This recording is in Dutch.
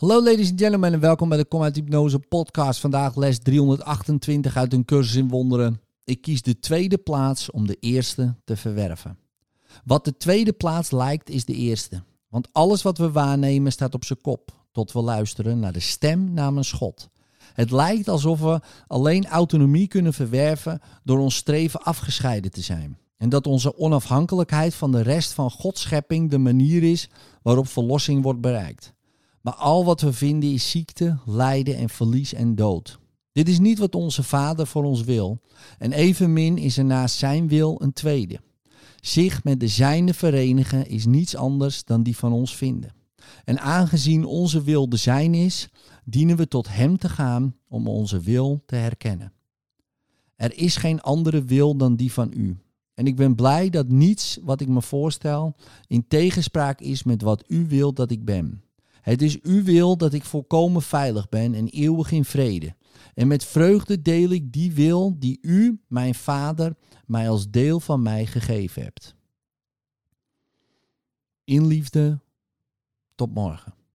Hallo ladies and gentlemen en welkom bij de Kom Hypnose podcast. Vandaag les 328 uit een cursus in wonderen. Ik kies de tweede plaats om de eerste te verwerven. Wat de tweede plaats lijkt is de eerste. Want alles wat we waarnemen staat op zijn kop, tot we luisteren naar de stem namens God. Het lijkt alsof we alleen autonomie kunnen verwerven door ons streven afgescheiden te zijn. En dat onze onafhankelijkheid van de rest van Gods schepping de manier is waarop verlossing wordt bereikt. Maar al wat we vinden is ziekte, lijden en verlies en dood. Dit is niet wat onze Vader voor ons wil. En evenmin is er naast zijn wil een tweede. Zich met de zijne verenigen is niets anders dan die van ons vinden. En aangezien onze wil de zijn is, dienen we tot Hem te gaan om onze wil te herkennen. Er is geen andere wil dan die van U. En ik ben blij dat niets wat ik me voorstel in tegenspraak is met wat U wilt dat ik ben. Het is uw wil dat ik volkomen veilig ben en eeuwig in vrede. En met vreugde deel ik die wil die u, mijn Vader, mij als deel van mij gegeven hebt. In liefde, tot morgen.